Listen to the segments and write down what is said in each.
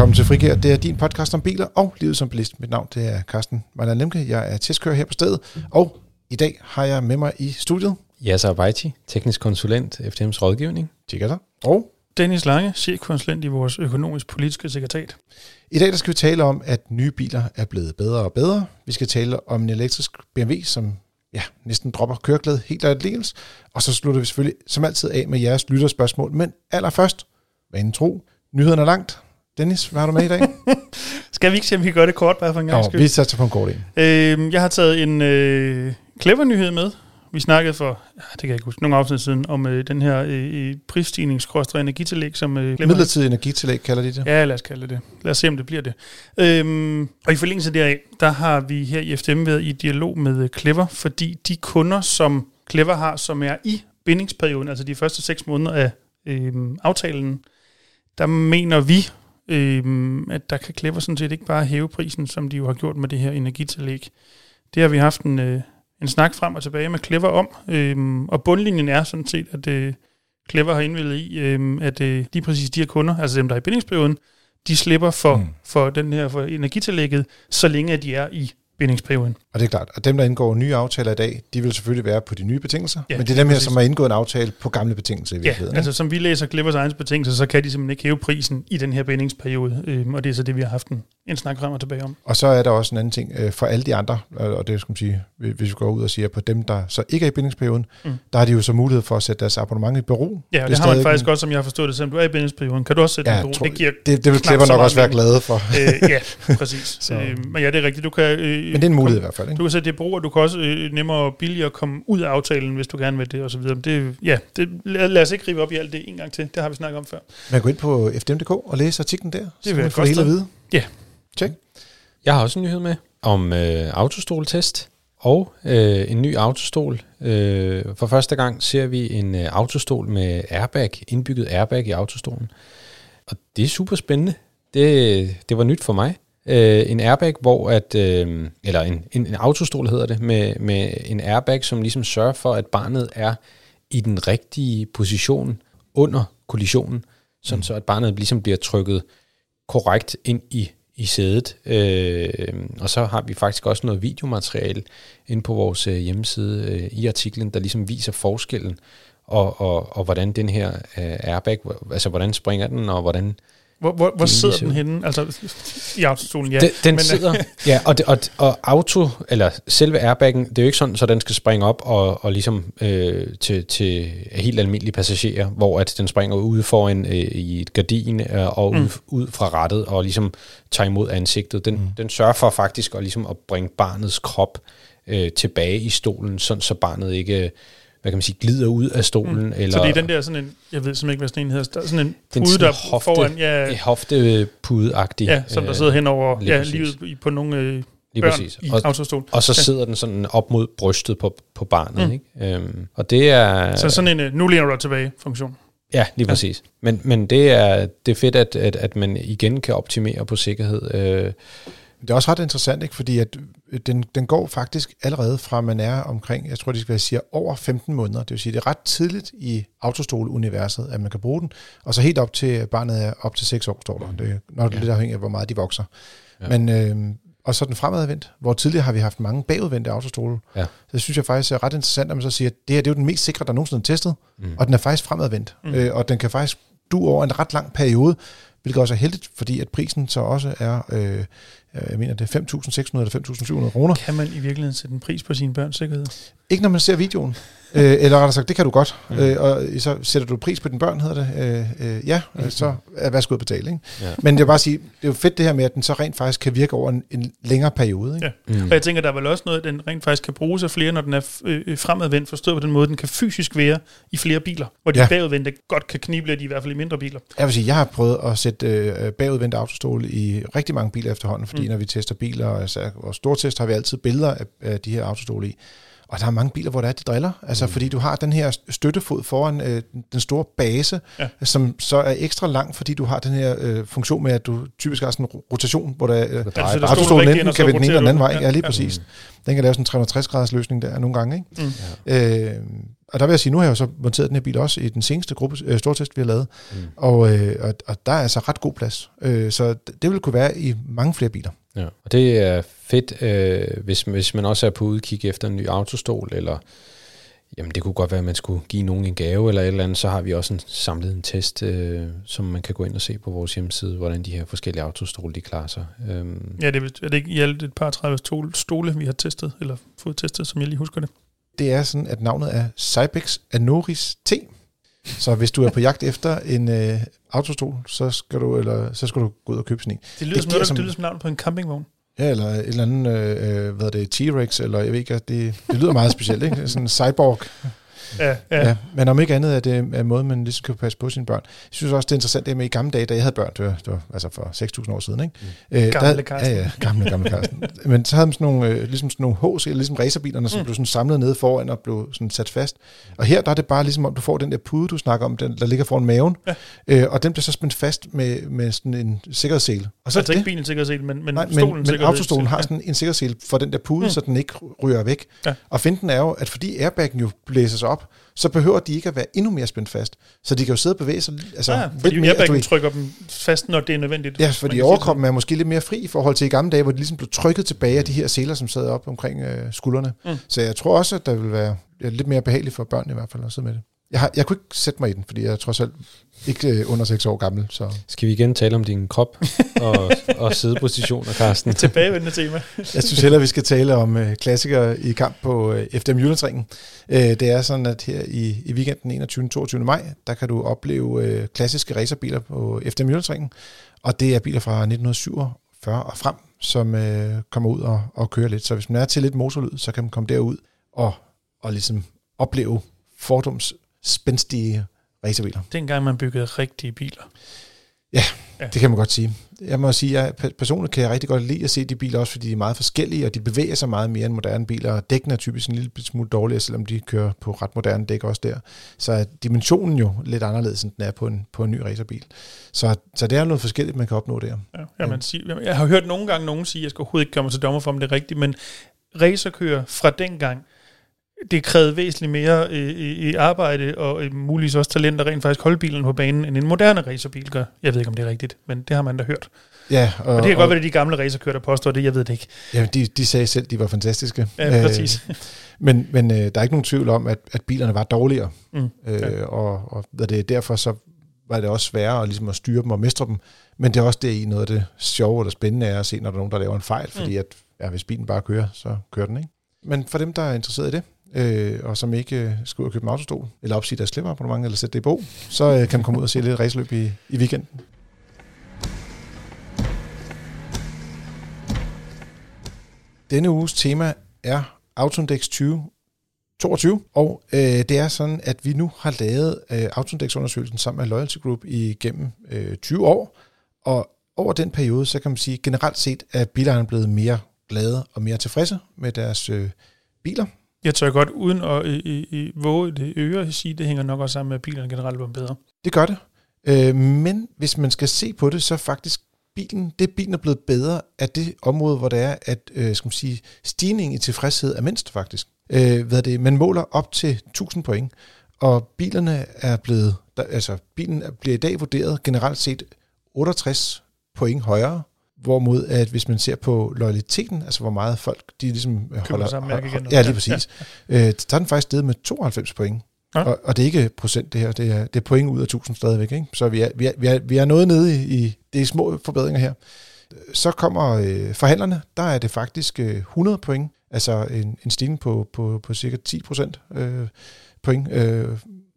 Velkommen til Frigær. Det er din podcast om biler og livet som bilist. Mit navn det er Carsten Marlon Lemke. Jeg er testkører her på stedet, og i dag har jeg med mig i studiet. Yasser Abaiti, teknisk konsulent, FDM's rådgivning. Tjekker dig. Og Dennis Lange, chefkonsulent i vores økonomisk-politiske sekretariat. i dag der skal vi tale om, at nye biler er blevet bedre og bedre. Vi skal tale om en elektrisk BMW, som ja, næsten dropper køreglæde helt og aldeles. Og så slutter vi selvfølgelig som altid af med jeres lytterspørgsmål. Men allerførst, vanen tro, nyhederne er langt. Dennis, hvad har du med i dag? Skal vi ikke se, om vi kan gøre det kort, bare for en gang skyld? vi satser på en kort en. Øh, jeg har taget en øh, clever nyhed med. Vi snakkede for, ja, det kan jeg ikke huske, nogle afsnit siden, om øh, den her øh, prisstigning energitillæg, som øh, Clever- Midlertidig energitillæg kalder de det. Ja, lad os kalde det. Lad os se, om det bliver det. Øhm, og i forlængelse deraf, der har vi her i FDM været i dialog med øh, Clever, fordi de kunder, som Clever har, som er i bindingsperioden, altså de første seks måneder af øhm, aftalen, der mener vi, øhm, at der kan Clever sådan set ikke bare hæve prisen, som de jo har gjort med det her energitillæg. Det har vi haft en, øh, en snak frem og tilbage med Clever om, øhm, og bundlinjen er sådan set, at øh, Clever har indvildet i, øhm, at øh, lige præcis de her kunder, altså dem, der er i bindingsperioden, de slipper for, Mm. for den her for energitillægget, så længe at de er i bindingsperioden. Og det er klart, at dem, der indgår nye aftaler i dag, de vil selvfølgelig være på de nye betingelser. Ja, Ja, men det er dem her, præcis. som har indgået en aftale på gamle betingelser i Ja, virkeligheden. altså som vi læser Clippers egens betingelser, så kan de simpelthen ikke hæve prisen i den her bindingsperiode, øhm, og det er så det, vi har haft en, en snak frem og tilbage om. Og så er der også en anden ting øh, for alle de andre, og og det skal man sige, hvis vi går ud og siger på dem, der så ikke er i bindingsperioden, mm. Der har de jo så mulighed for at sætte deres abonnement i bero. Ja, Det det, det har man faktisk en- også, som jeg har forstået det, selvom du er i bindingsperioden, kan du også sætte Ja, tror- Det giver Det, det vil Klipper nok også være glade for. øh, ja, præcis. Så-. Øh, men ja, det er rigtigt. Du kan, øh, Men det er en mulighed i hvert fald. Ikke? Du kan sætte det i brug, og du kan også øh, nemmere og billigere komme ud af aftalen, hvis du gerne vil det, og så videre. Men Det, ja, det, lad, lad os ikke rive op i alt det en gang til. Det har vi snakket om før. Man går ind på fdm.dk og læser artiklen der, så vil man jeg godt hele vide. Ja. Tjek. Jeg har også en nyhed med om øh, autostoltest og øh, en ny autostol. Øh, for første gang ser vi en øh, autostol med airbag, indbygget airbag i autostolen. Og det er super spændende. Det, det var nyt for mig. Øh, en airbag, hvor at, øh, eller en, en, en autostol hedder det, med, med en airbag, som ligesom sørger for, at barnet er i den rigtige position under kollisionen, sådan mm. så at barnet ligesom bliver trykket korrekt ind i, i sædet. Øh, og så har vi faktisk også noget videomateriale inde på vores øh, hjemmeside øh, i artiklen, der ligesom viser forskellen, og, og, og hvordan den her øh, airbag, altså hvordan springer den, og hvordan hvor, hvor, hvor er sidder den henne? Altså, i autostolen, ja. Den, den Men, øh, sidder, ja, og, det, og, og auto, eller selve airbaggen, det er jo ikke sådan, så den skal springe op og, og ligesom øh, til, til helt almindelige passagerer, hvor at den springer ude foran øh, i et gardin øh, og mm. ud, ud fra rattet og ligesom tager imod ansigtet. Den, mm. den sørger for faktisk at, ligesom at bringe barnets krop øh, tilbage i stolen, sådan så barnet ikke hvad kan man sige, glider ud af stolen. Mm. Eller Så det er den der sådan en, jeg ved simpelthen ikke, hvad sådan en hedder, der er sådan en Den pude, der hofte- foran, ja, hoftepude-agtig. ja, som der sidder hen over lige ja, livet på nogle øh, lige børn præcis. i Og, autostol. Og så Ja. sidder den sådan op mod brystet på, på barnet. Mm. Ikke? Øhm, og det er... Så sådan en, øh, nu læner du dig tilbage funktion. Ja, lige præcis. Men, men det, er, det er fedt, at, at, at man igen kan optimere på sikkerhed. Øh, Det er også ret interessant, ikke? fordi at øh, den, den går faktisk allerede fra, man er omkring, jeg tror, de skal være siger, over 15 måneder. Det vil sige, det er ret tidligt i autostol-universet, at man kan bruge den. Og så helt op til, barnet er op til 6 år, står der. Det er nok Ja. lidt afhængigt af, hvor meget de vokser. Ja. Men, øh, og så den fremadvendt, hvor tidligere har vi haft mange bagudvendte autostole. Ja. Så det synes jeg faktisk er ret interessant, at man så siger, at det her det er jo den mest sikre, der nogensinde er testet, mm. og den er faktisk fremadvendt. Mm. Øh, og den kan faktisk du over en ret lang periode, hvilket også er heldigt, fordi at prisen så også er, øh, jeg mener det er 5.600 eller 5.700 kroner. Kan man i virkeligheden sætte en pris på sine børns sikkerhed? Ikke når man ser videoen. øh, eller rettere sagt, det kan du godt. Mm. Mm. Øh, og så sætter du pris på dine børn, hedder det. Øh, øh, ja, øh, så er værsgo at betale. Ikke? Ja. Men jeg vil bare sige, det er jo fedt det her med, at den så rent faktisk kan virke over en, en længere periode. Ikke? Ja. Mm. Og jeg tænker, der er vel også noget, den rent faktisk kan bruges af flere, når den er f- øh, fremadvendt, forstået på den måde, den kan fysisk være i flere biler, hvor de Ja. bagudvendte godt kan knibe lidt, i hvert fald i mindre biler. Jeg vil sige, jeg har prøvet at sætte øh, bagudvendt autostol i rigtig mange biler efterhånden, fordi mm. Når vi tester biler, altså vores store test, har vi altid billeder af, af de her autostole i. Og der er mange biler, hvor der er, de driller. Altså, mm. fordi du har den her støttefod foran øh, den store base, ja. som så er ekstra lang, fordi du har den her øh, funktion med, at du typisk har sådan en rotation, hvor der, øh, Ja, så der stolen enten kan vende den ene eller den anden vej. Ja. Ja, lige Ja. præcis. Den kan lave sådan en 360 graders løsning der nogle gange. Ikke? Mm. Øh, og der vil jeg sige, nu har jeg jo så monteret den her bil også i den seneste gruppe, øh, stortest, vi har lavet. Mm. Og, øh, og, og der er altså ret god plads. Øh, så det, det vil kunne være i mange flere biler. Ja. Og det er fedt, øh, hvis, hvis man også er på udkig efter en ny autostol, eller jamen det kunne godt være, at man skulle give nogen en gave eller et eller andet, så har vi også en, samlet en test, øh, som man kan gå ind og se på vores hjemmeside, hvordan de her forskellige autostole, de klarer sig. Øhm, Ja, det er, er det ikke i alt et par 30 stole, stole, vi har testet, eller fået testet, som jeg lige husker det? Det er sådan, at navnet er Cybex Anoris T. Så hvis du er på jagt efter en øh, autostol, så skal, du, eller, så skal du gå ud og købe sådan en. Det lyder, Det som, noget, som- det lyder som navn på en campingvogn. Ja, eller et eller andet, øh, øh, hvad er det, T-Rex, eller jeg ved ikke, det, det lyder meget specielt, ikke? Sådan en cyborg. Ja, ja. Men om ikke andet er det en måde, man ligesom kan passe på sine børn. Jeg synes også, det er interessant det med i gamle dage, da jeg havde børn, det var, det var altså for 6.000 år siden, ikke? Mm. Øh, Gamle der, Carsten. Ja, ja, gamle, gamle Carsten. Men så havde man sådan nogle, øh, ligesom sådan nogle HC, eller ligesom racerbilerne, som Mm. blev sådan samlet nede foran og blev sådan sat fast. Og her der er det bare ligesom, om du får den der pude, du snakker om, den, der ligger foran maven, Ja. øh, og den bliver så spændt fast med, med sådan en sikkerhedssele. Og Så er altså det ikke bilen sikkerhedssel, men, men Nej, stolen men, men sikkerhedssel. autostolen har Ja. sådan en sikkerhedssele for den der pude, Mm. så den ikke ryger væk. Ja. Og finten er jo, at fordi airbaggen jo blæses op, så behøver de ikke at være endnu mere spændt fast. Så de kan jo sidde og bevæge sig altså, Ja, lidt fordi mere. du airbaggen ved. trykker dem fast, når det er nødvendigt. Ja, fordi overkroppen er måske lidt mere fri i forhold til i gamle dage, hvor de ligesom blev trykket tilbage af de her seler, som sad op omkring øh, skuldrene. Mm. Så jeg tror også, at der vil være lidt mere behageligt for børn i hvert fald at sidde med det. Jeg, har, jeg kunne ikke sætte mig i den, fordi jeg er trods alt ikke øh, under 6 år gammel. Så skal vi igen tale om din krop og, og sidepositioner, Carsten? Tilbagevendende tema. Jeg synes hellere, vi skal tale om øh, klassikere i kamp på øh, FDM Jyllandsringen. Øh, det er sådan, at her i, i weekenden 21. 22. maj, der kan du opleve øh, klassiske racerbiler på FDM Jyllandsringen. Og det er biler fra 1947 og frem, som øh, kommer ud og, og kører lidt. Så hvis man er til lidt motorlyd, så kan man komme derud og, og ligesom opleve Fordums spændstige racerbiler. Dengang man byggede rigtige biler. Det kan man godt sige. Jeg må sige, at personligt kan jeg rigtig godt lide at se de biler, også fordi de er meget forskellige, og de bevæger sig meget mere end moderne biler. Og dækkene er typisk en lille smule dårligere, selvom de kører på ret moderne dæk også der. Så er dimensionen jo lidt anderledes, end den er på en, på en ny racerbil. Så, så det er noget forskelligt, man kan opnå der. Ja, ja, man siger, jeg har hørt nogle gange nogen sige, at jeg skal overhovedet ikke komme til dommer for, om det er rigtigt, men racerkører fra dengang, det krævede væsentligt mere i, i, i arbejde og øh, muligvis også talent at rent faktisk holde bilen på banen, end en moderne racerbil gør. Jeg ved ikke, om det er rigtigt, men det har man da hørt. Ja, Og, og det kan godt være, det er de gamle racerkører, der påstår det, jeg ved det ikke. Ja, de, de sagde selv, at de var fantastiske. Ja, præcis. men men øh, der er ikke nogen tvivl om, at, at bilerne var dårligere. Mm, Øh, ja. og, og hvad det er derfor så var det også sværere at, ligesom at styre dem og mestre dem. Men det er også det i noget af det sjove eller spændende er at se, når der er nogen, der laver en fejl, fordi at ja, hvis bilen bare kører, så kører den, ikke? Men for dem, der er interesseret i det, øh, og som ikke øh, skal ud og købe en autostol, eller opsige deres klipperabonnement, eller sætte det i bog, så øh, kan man komme ud og se lidt raceløb i, i weekenden. Denne uges tema er Autoindex 2022, og øh, det er sådan, at vi nu har lavet øh, Autoindex-undersøgelsen sammen med Loyalty Group igennem øh, 20 år, og over den periode, så kan man sige generelt set, at bilejerne blevet mere glade og mere tilfredse med deres øh, biler. Jeg tør godt, uden at i, i, i våge det øre, sige, det hænger nok også sammen med, at bilerne generelt var bedre. Det gør det. Øh, men hvis man skal se på det, så faktisk bilen, det bilen er blevet bedre af det område, hvor det er, at øh, skal man sige, stigningen i tilfredshed er mindst faktisk. Øh, hvad er det? Man måler op til 1000 point, og bilerne er blevet, der, altså bilen er- bliver i dag vurderet generelt set 68 point højere, hvorimod at hvis man ser på loyaliteten, altså hvor meget folk de ligesom øh, holder... samme mærke igen. Ja, lige præcis. Ja. Øh, så er den faktisk steget med 92 point. Ja. Og, og det er ikke procent det her, det er, det er point ud af 1000 stadigvæk. Ikke? Så vi er, vi, er, vi, er, vi er noget nede i, i det er små forbedringer her. Så kommer øh, forhandlerne, der er det faktisk øh, 100 point, altså en, en stigning på, på, på cirka 10 procent øh, point, øh,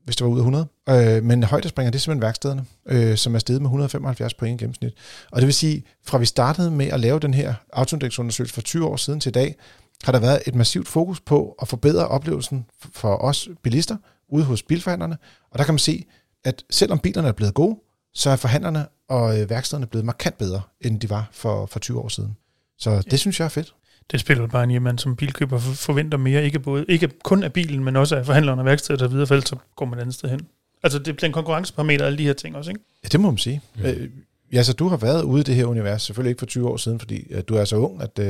hvis det var ud af 100. Øh, men højdespringer, det er simpelthen værkstederne, øh, som er steget med 175 point i gennemsnit. Og det vil sige, fra vi startede med at lave den her autoindex-undersøgelse for 20 år siden til i dag, har der været et massivt fokus på at forbedre oplevelsen for os bilister ude hos bilforhandlerne. Og der kan man se, at selvom bilerne er blevet gode, så er forhandlerne og øh, værkstederne blevet markant bedre, end de var for, for 20 år siden. Så det synes jeg er fedt. Det spiller bare at man som bilkøber forventer mere, ikke, både, ikke kun af bilen, men også af forhandlerne og værkstedet og videre, for ellers så går man et andet sted hen. Altså det bliver en konkurrenceparameter, alle de her ting også, ikke? Ja, det må man sige. Mm. Øh, ja, så du har været ude i det her univers, selvfølgelig ikke for 20 år siden, fordi uh, du er så ung, at... Uh...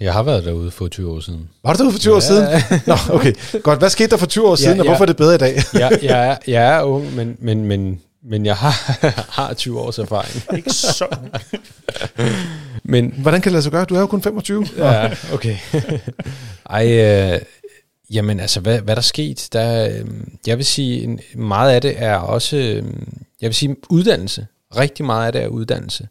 Jeg har været derude for 20 år siden. Var du derude for 20 ja. år siden? Nå, okay. Godt, hvad skete der for 20 år siden, ja, og hvorfor er det bedre i dag? ja, jeg, er, jeg er ung, men, men, men, men jeg har, har 20 års erfaring. ikke så Men, Hvordan kan det lade sig gøre? Du er jo kun 25. Ja, okay. Ej, øh, jamen altså, hvad, hvad der er sket? Der, øh, jeg vil sige, meget af det er også, øh, jeg vil sige, uddannelse. Rigtig meget af det er uddannelse.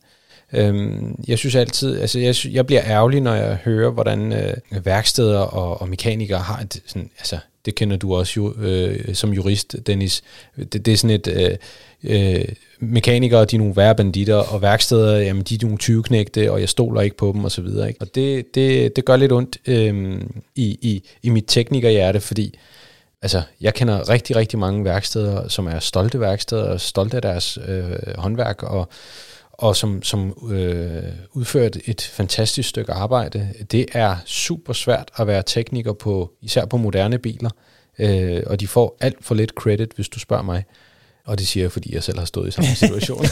Øhm, jeg synes altid, altså jeg, jeg bliver ærgerlig, når jeg hører, hvordan øh, værksteder og, og mekanikere har et, sådan, altså det kender du også jo, øh, som jurist, Dennis. Det, det er sådan et, øh, øh, mekanikere, de er nogle værre banditter, og værksteder, jamen de er nogle 20 knægte, og jeg stoler ikke på dem, og så videre. Ikke? Og det, det, det gør lidt ondt øh, i, i, i mit teknikerhjerte, fordi altså, jeg kender rigtig, rigtig mange værksteder, som er stolte værksteder, og stolte af deres øh, håndværk, og og som, som øh, udfører et fantastisk stykke arbejde. Det er super svært at være tekniker på, især på moderne biler, øh, og de får alt for lidt credit, hvis du spørger mig. Og det siger jeg, fordi jeg selv har stået i samme situation.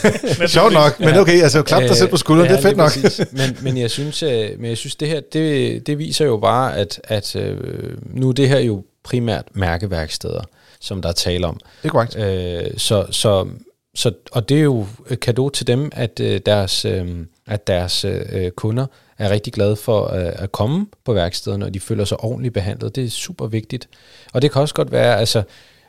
Sjovt nok, men okay, altså klap dig selv på skulderen, ja, det er fedt nok. men, men, jeg synes, øh, men jeg synes, det her, det, det viser jo bare, at, at øh, nu er det her jo primært mærkeværksteder, som der er tale om. Det er korrekt. Øh, så, så så, og det er jo et kado til dem, at øh, deres, øh, at deres øh, kunder er rigtig glade for øh, at komme på værkstederne, og de føler sig ordentligt behandlet. Det er super vigtigt. Og det kan også godt være, altså,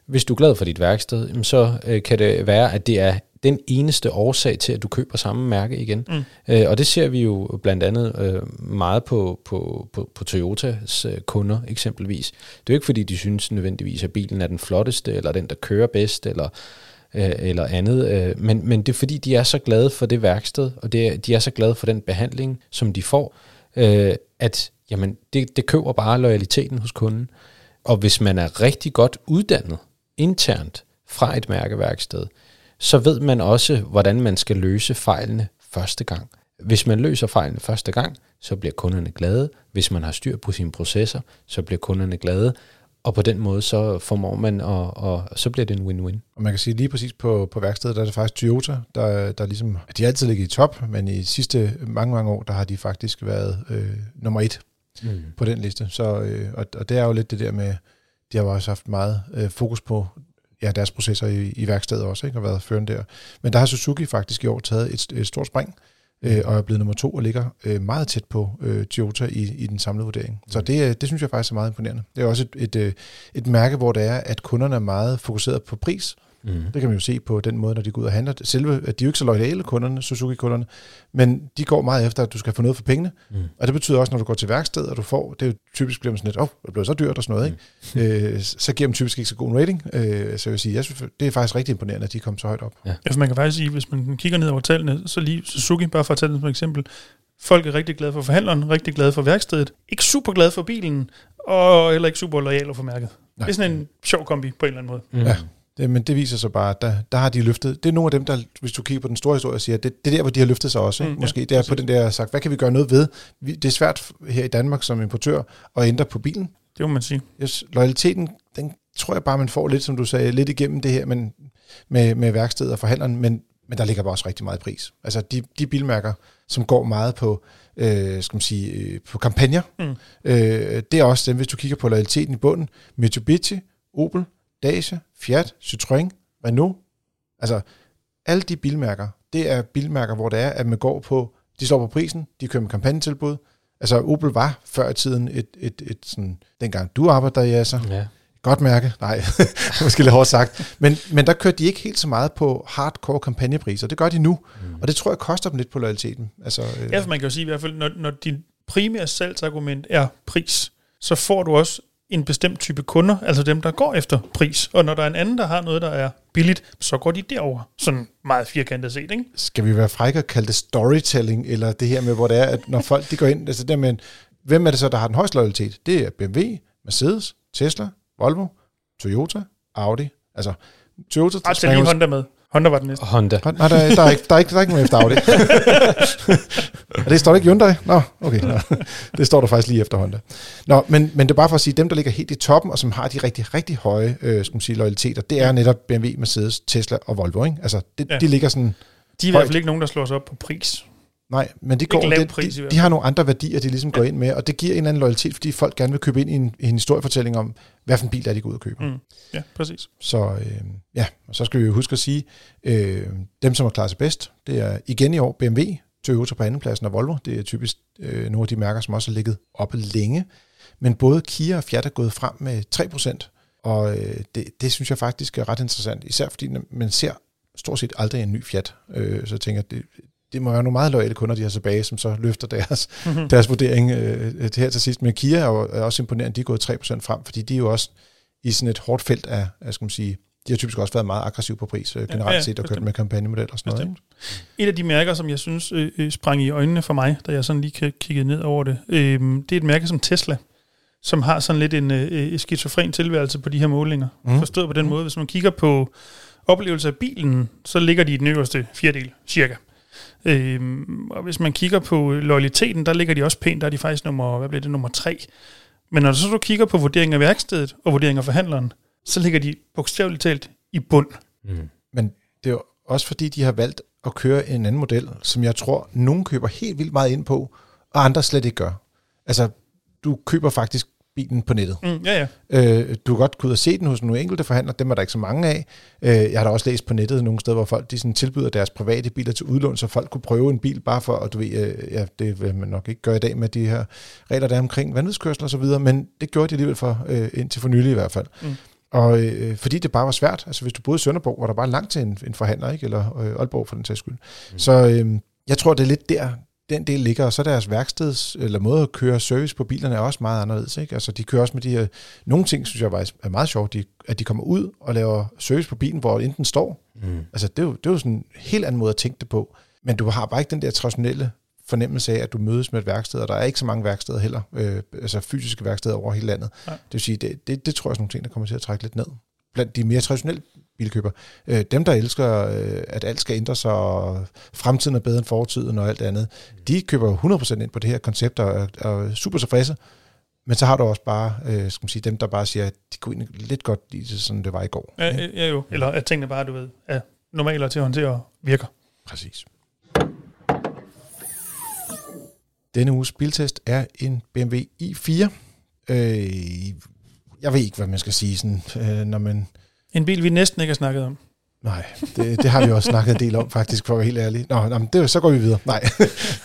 hvis du er glad for dit værksted, så øh, kan det være, at det er den eneste årsag til, at du køber samme mærke igen. Mm. Øh, og det ser vi jo blandt andet øh, meget på, på, på, på Toyotas øh, kunder eksempelvis. Det er jo ikke, fordi de synes nødvendigvis, at bilen er den flotteste, eller den, der kører bedst, eller øh, eller andet. Øh, men, men det er fordi, de er så glade for det værksted, og det de er så glade for den behandling, som de får, øh, at jamen, det, det køber bare loyaliteten hos kunden. Og hvis man er rigtig godt uddannet internt fra et mærkeværksted, så ved man også, hvordan man skal løse fejlene første gang. Hvis man løser fejlene første gang, så bliver kunderne glade. Hvis man har styr på sine processer, så bliver kunderne glade. Og på den måde, så formår man, og, og så bliver det en win-win. Og man kan sige lige præcis på, på værkstedet, der er det faktisk Toyota, der, der ligesom, de har altid ligget i top, men i sidste mange, mange år, der har de faktisk været øh, nummer et mm. på den liste. Så, øh, og, og det er jo lidt det der med, de har jo også haft meget øh, fokus på ja, deres processer i, i værkstedet også, ikke? og været førende der. Men der har Suzuki faktisk i år taget et, et stort spring, øh, og er blevet nummer to og ligger øh, meget tæt på øh, Toyota i, i den samlede vurdering. Så mm. det, det synes jeg faktisk er meget imponerende. Det er også et, et, øh, et mærke, hvor det er, at kunderne er meget fokuseret på pris, Mm. Det kan man jo se på den måde, når de går ud og handler. Selve, at de er jo ikke så loyale kunderne, Suzuki-kunderne, men de går meget efter, at du skal få noget for pengene. Mm. Og det betyder også, når du går til værksted, og du får, det er jo typisk bliver man sådan lidt, åh, oh, det bliver så dyrt og sådan noget, mm. ikke? Øh, så giver dem typisk ikke så god en rating. Øh, så jeg vil sige, jeg synes, det er faktisk rigtig imponerende, at de kom så højt op. Ja. ja, for man kan faktisk sige, hvis man kigger ned over tallene, så lige Suzuki, bare for at tage det som eksempel, folk er rigtig glade for forhandleren, rigtig glade for værkstedet, ikke super glade for bilen, og heller ikke super lojale for mærket. Nej. Det er sådan en sjov kombi på en eller anden måde. Mm. Ja. Det, men det viser sig bare, at der, der har de løftet. Det er nogle af dem, der, hvis du kigger på den store historie, siger, det, det er der, hvor de har løftet sig også. Ikke? Mm, Måske ja, det er på den der sagt, hvad kan vi gøre noget ved? Vi, det er svært her i Danmark som importør at ændre på bilen. Det må man sige. Yes, loyaliteten, den tror jeg bare, man får lidt, som du sagde, lidt igennem det her men, med, med værkstedet og forhandleren, men, men der ligger bare også rigtig meget pris. Altså de, de bilmærker, som går meget på, øh, skal man sige, øh, på kampagner, mm. øh, det er også dem, hvis du kigger på loyaliteten i bunden, Mitsubishi, Opel, Dacia, Fiat, Citroën, Renault. Altså, alle de bilmærker, det er bilmærker, hvor det er, at man går på, de slår på prisen, de kører med kampagnetilbud. Altså, Opel var før i tiden et, et, et sådan, dengang du arbejdede der, så ja. godt mærke. Nej, måske lidt hårdt sagt. Men, men der kørte de ikke helt så meget på hardcore kampagnepriser. Det gør de nu, mm. og det tror jeg koster dem lidt på loyaliteten. Altså, øh, ja, for man kan jo sige i hvert fald, når, når din primære salgsargument er pris, så får du også en bestemt type kunder, altså dem, der går efter pris. Og når der er en anden, der har noget, der er billigt, så går de derover. Sådan meget firkantet set, ikke? Skal vi være frække og kalde det storytelling, eller det her med, hvor det er, at når folk de går ind, altså der med, hvem er det så, der har den højeste loyalitet? Det er BMW, Mercedes, Tesla, Volvo, Toyota, Audi. Altså, Toyota... Ej, tag lige Honda med. Honda var den næste. Honda. Nej, der, er- der, er ikke, der, er ikke, der er ikke nogen efter Audi. Og det står der ikke Hyundai? Nå, okay. Nå. Det står der faktisk lige efter Honda. Nå, men, men det er bare for at sige, dem, der ligger helt i toppen, og som har de rigtig, rigtig høje øh, skal man sige, loyaliteter, det er netop BMW, Mercedes, Tesla og Volvo. Ikke? Altså, det, Ja. de ligger sådan... De er i hvert fald ikke nogen, der slår sig op på pris. Nej, men de, går, det, pris de, de har nogle andre værdier, de ligesom går ind med, og det giver en eller anden loyalitet, fordi folk gerne vil købe ind i en, en historiefortælling om, hvad for en bil er de går ud og køber. Mm. Ja, præcis. Så øh, ja, og så skal vi jo huske at sige, øh, dem som har klaret sig bedst, det er igen i år BMW, Toyota på andenpladsen og Volvo. Det er typisk øh, nogle af de mærker, som også har ligget oppe længe. Men både Kia og Fiat er gået frem med 3%, og øh, det, det synes jeg faktisk er ret interessant, især fordi man ser stort set aldrig en ny Fiat. Øh, så jeg tænker, det, det må være nogle meget loyale kunder, de har tilbage, som så løfter deres, Mhm. deres vurdering øh, til her til sidst. Men Kia er jo er også imponerende, de er gået 3% frem, fordi de er jo også i sådan et hårdt felt af, af skal man sige, de har typisk også været meget aggressive på pris øh, generelt ja, set, og kørt bestemt. med kampagnemodel og sådan noget. Bestemt. Et af de mærker, som jeg synes øh, øh, sprang i øjnene for mig, da jeg sådan lige kiggede ned over det, øh, det er et mærke som Tesla, som har sådan lidt en øh, skizofren tilværelse på de her målinger. Mm. Mhm. Forstået på den måde, hvis man kigger på oplevelse af bilen, så ligger de i den øverste fjerdedel, cirka. Øhm, og hvis man kigger på loyaliteten, der ligger de også pænt, der er de faktisk nummer, hvad bliver det, nummer tre. Men når du så du kigger på vurdering af værkstedet og vurdering af forhandleren, så ligger de bogstaveligt talt i bund. Mm. Men det er jo også fordi, de har valgt at køre en anden model, som jeg tror, nogen køber helt vildt meget ind på, og andre slet ikke gør. Altså, du køber faktisk bilen på nettet. Mm, ja, ja. Øh, du kan godt gå ud og se den hos nogle enkelte forhandlere, dem er der ikke så mange af. Øh, jeg har da også læst på nettet nogle steder, hvor folk de sådan tilbyder deres private biler til udlån, så folk kunne prøve en bil bare for, og du ved, øh, ja, det vil man nok ikke gøre i dag med de her regler, der er omkring vanvidskørsel og så videre, men det gjorde de alligevel for, øh, indtil for nylig i hvert fald. Mm. Og øh, fordi det bare var svært, altså hvis du boede i Sønderborg, var der bare langt til en, en forhandler, ikke? eller øh, Aalborg for den sags skyld. Mm. Så øh, jeg tror, det er lidt der, den del ligger, og så deres værksteds, eller måde at køre service på bilerne er også meget anderledes. Ikke? Altså, de kører også med de her, nogle ting, synes jeg faktisk er meget sjovt, de, at de kommer ud og laver service på bilen, hvor enten står. Mm. Altså, det er, jo, det er jo sådan en helt anden måde at tænke det på. Men du har bare ikke den der traditionelle fornemmelse af, at du mødes med et værksted, og der er ikke så mange værksteder heller, øh, altså fysiske værksteder over hele landet. Nej. Det vil sige, det, det, det tror jeg er sådan nogle ting, der kommer til at trække lidt ned. Blandt de mere traditionelle bilkøber. Øh, dem, der elsker, øh, at alt skal ændre sig, og fremtiden er bedre end fortiden og alt andet, de køber jo 100% ind på det her koncept og er, er super tilfredse. Men så har du også bare, øh, skal man sige, dem, der bare siger, at de kunne egentlig lidt godt lide det, sådan det var i går. Ja, ja, ja jo. Eller at tingene bare, du ved, er normale til at håndtere og virker. Præcis. Denne uges biltest er en BMW i4. Øh, jeg ved ikke, hvad man skal sige, sådan, øh, når man... En bil, vi næsten ikke har snakket om. Nej, det, det har vi også snakket en del om, faktisk, for at være helt ærlig. Nå, nå men det, så går vi videre. Nej.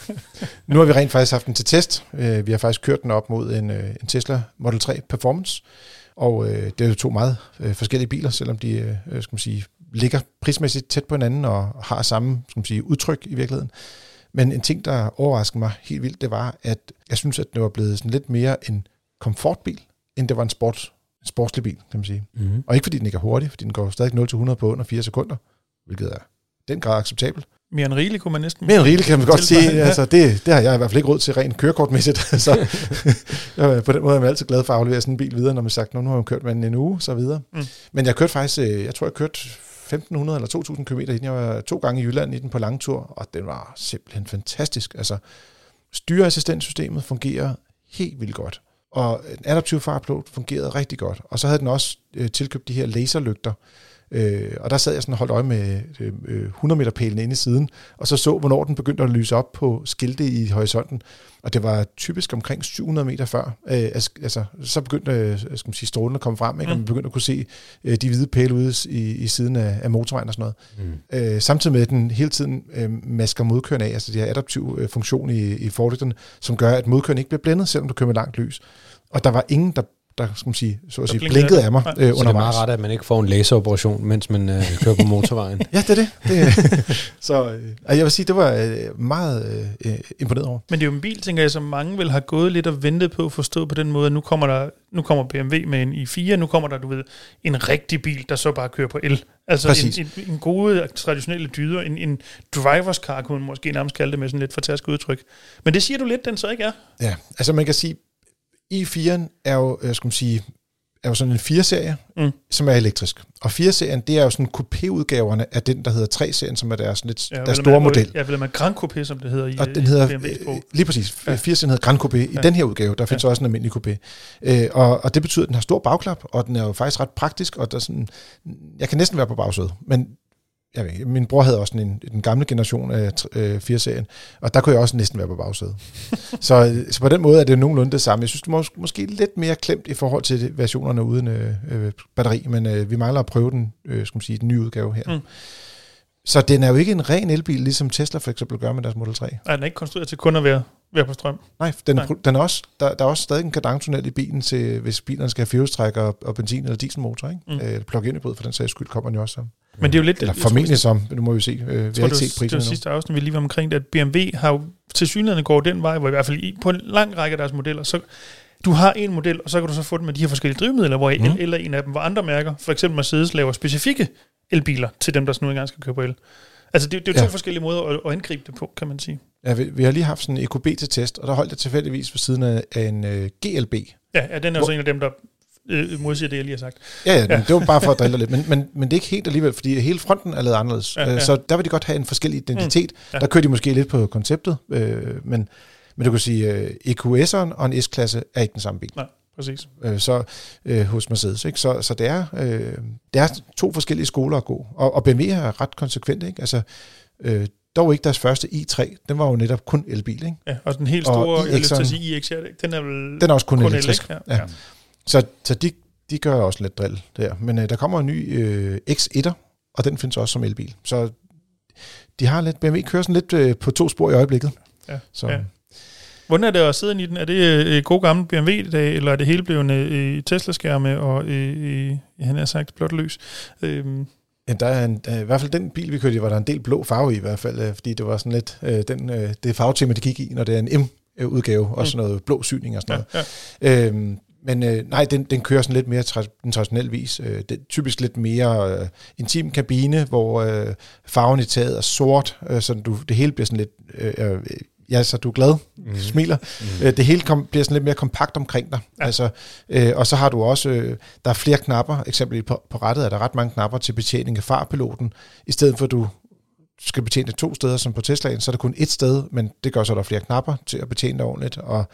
nu har vi rent faktisk haft den til test. Øh, vi har faktisk kørt den op mod en, øh, en Tesla Model 3 Performance. Og øh, det er jo to meget øh, forskellige biler, selvom de øh, skal man sige, ligger prismæssigt tæt på hinanden og har samme skal man sige, udtryk i virkeligheden. Men en ting, der overraskede mig helt vildt, det var, at jeg synes, at det var blevet sådan lidt mere en komfortbil, end det var en, sport, en sportslig bil, kan man sige. Mm. Og ikke fordi den ikke er hurtig, fordi den går stadig 0-100 på under 4 sekunder, hvilket er den grad acceptabelt. Mere end rigeligt, kunne man næsten. Mere end rigeligt kan man godt sige. ja. Altså, det, det har jeg i hvert fald ikke råd til rent kørekortmæssigt. så øh, på den måde er man altid glad for at aflevere sådan en bil videre, når man sagt, nu har man kørt med den en uge, så videre. Mm. Men jeg kørte faktisk, øh, jeg tror jeg kørte 1500 eller 2000 km i den. Jeg var to gange i Jylland i den på langtur, og den var simpelthen fantastisk. Altså, styreassistentsystemet fungerer helt vildt godt. Og en adaptiv farpilot fungerede rigtig godt. Og så havde den også øh, tilkøbt de her laserlygter. Øh, og der sad jeg sådan og holdt øje med øh, 100 meter pælen inde i siden, og så så, hvornår den begyndte at lyse op på skilte i horisonten. Og det var typisk omkring 700 meter før. Øh, altså, så begyndte øh, skal man sige, strålen at komme frem, ikke? og man begyndte at kunne se øh, de hvide pæle ude i, i siden af, af motorvejen og sådan noget. Mm. Øh, samtidig med, at den hele tiden øh, masker modkørende af, altså de har adaptiv øh, funktion i, i forlygterne, som gør, at modkørende ikke bliver blændet, selvom du kører med langt lys. Og der var ingen, der, der skal man sige, så at sige, blinkede blinkede af mig øh. Så det er undervejs. meget ret, at man ikke får en laseroperation, mens man øh, kører på motorvejen. Ja, det er det. det så øh, jeg vil sige, det var øh, meget øh, imponeret over. Men det er jo en bil, tænker jeg, som mange vil have gået lidt og ventet på, forstået på den måde, at nu kommer, der, nu kommer BMW med en i4, nu kommer der, du ved, en rigtig bil, der så bare kører på el. Altså Præcis. en, en, en gode, traditionelle dyder, en, en drivers car, kunne man måske nærmest kalde det med sådan lidt fortærsket udtryk. Men det siger du lidt, den så ikke er. Ja, altså man kan sige, i4'en er jo, øh, skal man sige, er jo sådan en 4-serie, mm. som er elektrisk. Og 4-serien, det er jo sådan coupé-udgaverne af den, der hedder 3-serien, som er deres, lidt, Ja, deres store man- model. Ja, vel med Grand Coupé, som det hedder i Og øh, den hedder, BMW's sprog. øh, lige præcis, Ja. 80'eren hedder Grand Coupé. I Ja. den her udgave, der findes også en almindelig coupé. Øh, og, og det betyder, at den har stor bagklap, og den er jo faktisk ret praktisk, og der er sådan, jeg kan næsten være på bagsædet, men jeg ved, min bror havde også en, den gamle generation af øh, 4-serien, og der kunne jeg også næsten være på bagsædet. så, så på den måde er det nogenlunde det samme. Jeg synes, det er mås- måske lidt mere klemt i forhold til versionerne uden øh, øh, batteri, men øh, vi mangler at prøve den, øh, skal man sige, den nye udgave her. Mm. Så den er jo ikke en ren elbil, ligesom Tesla for eksempel gør med deres Model 3. Nej, den er ikke konstrueret til kun at være, være på strøm. Nej, den, Nej. den er også, der, der er også stadig en kardantunnel i bilen, til, hvis bilerne skal have fjolstræk og, og benzin- eller dieselmotor. Ikke? Mm. Øh, plug-in hybrid for den sags skyld kommer den jo også som. Men det er jo lidt... Eller tror, formentlig som, nu må vi se. Øh, vi Jeg har tror, ikke det, set var, det var sidste afsnit, vi lige var omkring det, at BMW har jo til synligheden går den vej, hvor i hvert fald på en lang række af deres modeller, så du har en model, og så kan du så få den med de her forskellige drivmidler, hvor Mm. el er en af dem, hvor andre mærker, for eksempel Mercedes, laver specifikke elbiler til dem, der nu engang skal køre på el. Altså, det, det er jo to Ja. forskellige måder at, at angribe det på, kan man sige. Ja, vi, vi har lige haft sådan en EQB til test, og der holdt jeg tilfældigvis ved siden af, af en øh, GLB. Ja, ja den er jo så en af dem, der øh, modsiger det, jeg lige har sagt. Ja, ja, men det var bare for at drille lidt, men, men, men det er ikke helt alligevel, fordi hele fronten er lavet anderledes. Ja, Ja, ja. Så der vil de godt have en forskellig identitet. Ja. Mm, ja. Der kører de måske lidt på konceptet, øh, men, men du kan sige, øh, EQS'eren og en S-klasse er ikke den samme bil. Nej, præcis. øh, så øh, hos Mercedes. Ikke? Så, så det, er, øh, det er to forskellige skoler at gå. Og, og BMW er ret konsekvent. Ikke? Altså, øh, dog ikke deres første i3. Den var jo netop kun elbil. Ikke? Ja, og den helt Og store, jeg har lyst til at sige iX, ja, den er vel Den er også kun, kun elektrisk. elek, ja. Så, så de, de gør også lidt drill der. Men øh, der kommer en ny øh, X1'er, og den findes også som elbil. Så de har lidt, BMW kører sådan lidt øh, på to spor i øjeblikket. Ja, Så, ja. Hvordan er det at sidde i den? Er det øh, god gammel BMW-dag, eller er det hele blevet øh, Tesla-skærme og, øh, øh, han har sagt, blot lys? Øhm, Ja, der er en, øh, i hvert fald den bil, vi kørte i, var der en del blå farve i, i hvert fald, øh, fordi det var sådan lidt øh, den, øh, det farvetema, de gik i, når det er en M-udgave, og sådan noget blå syning og sådan ja, noget. ja. Øhm, men øh, nej, den, den kører sådan lidt mere tra- den traditionelle vis. Øh, det er typisk lidt mere øh, intim kabine, hvor øh, farven i taget er sort, øh, så du, det hele bliver sådan lidt... Øh, øh, ja, så du er glad, mm. smiler. Mm. Øh, det hele kom, bliver sådan lidt mere kompakt omkring dig. Ja. Altså, øh, og så har du også... Øh, der er flere knapper. Eksempelvis på, på rettet er der ret mange knapper til betjening af farpiloten. I stedet for, at du skal betjene to steder, som på Teslaen, så er der kun et sted, men det gør så, at der er flere knapper til at betjene det ordentligt. Og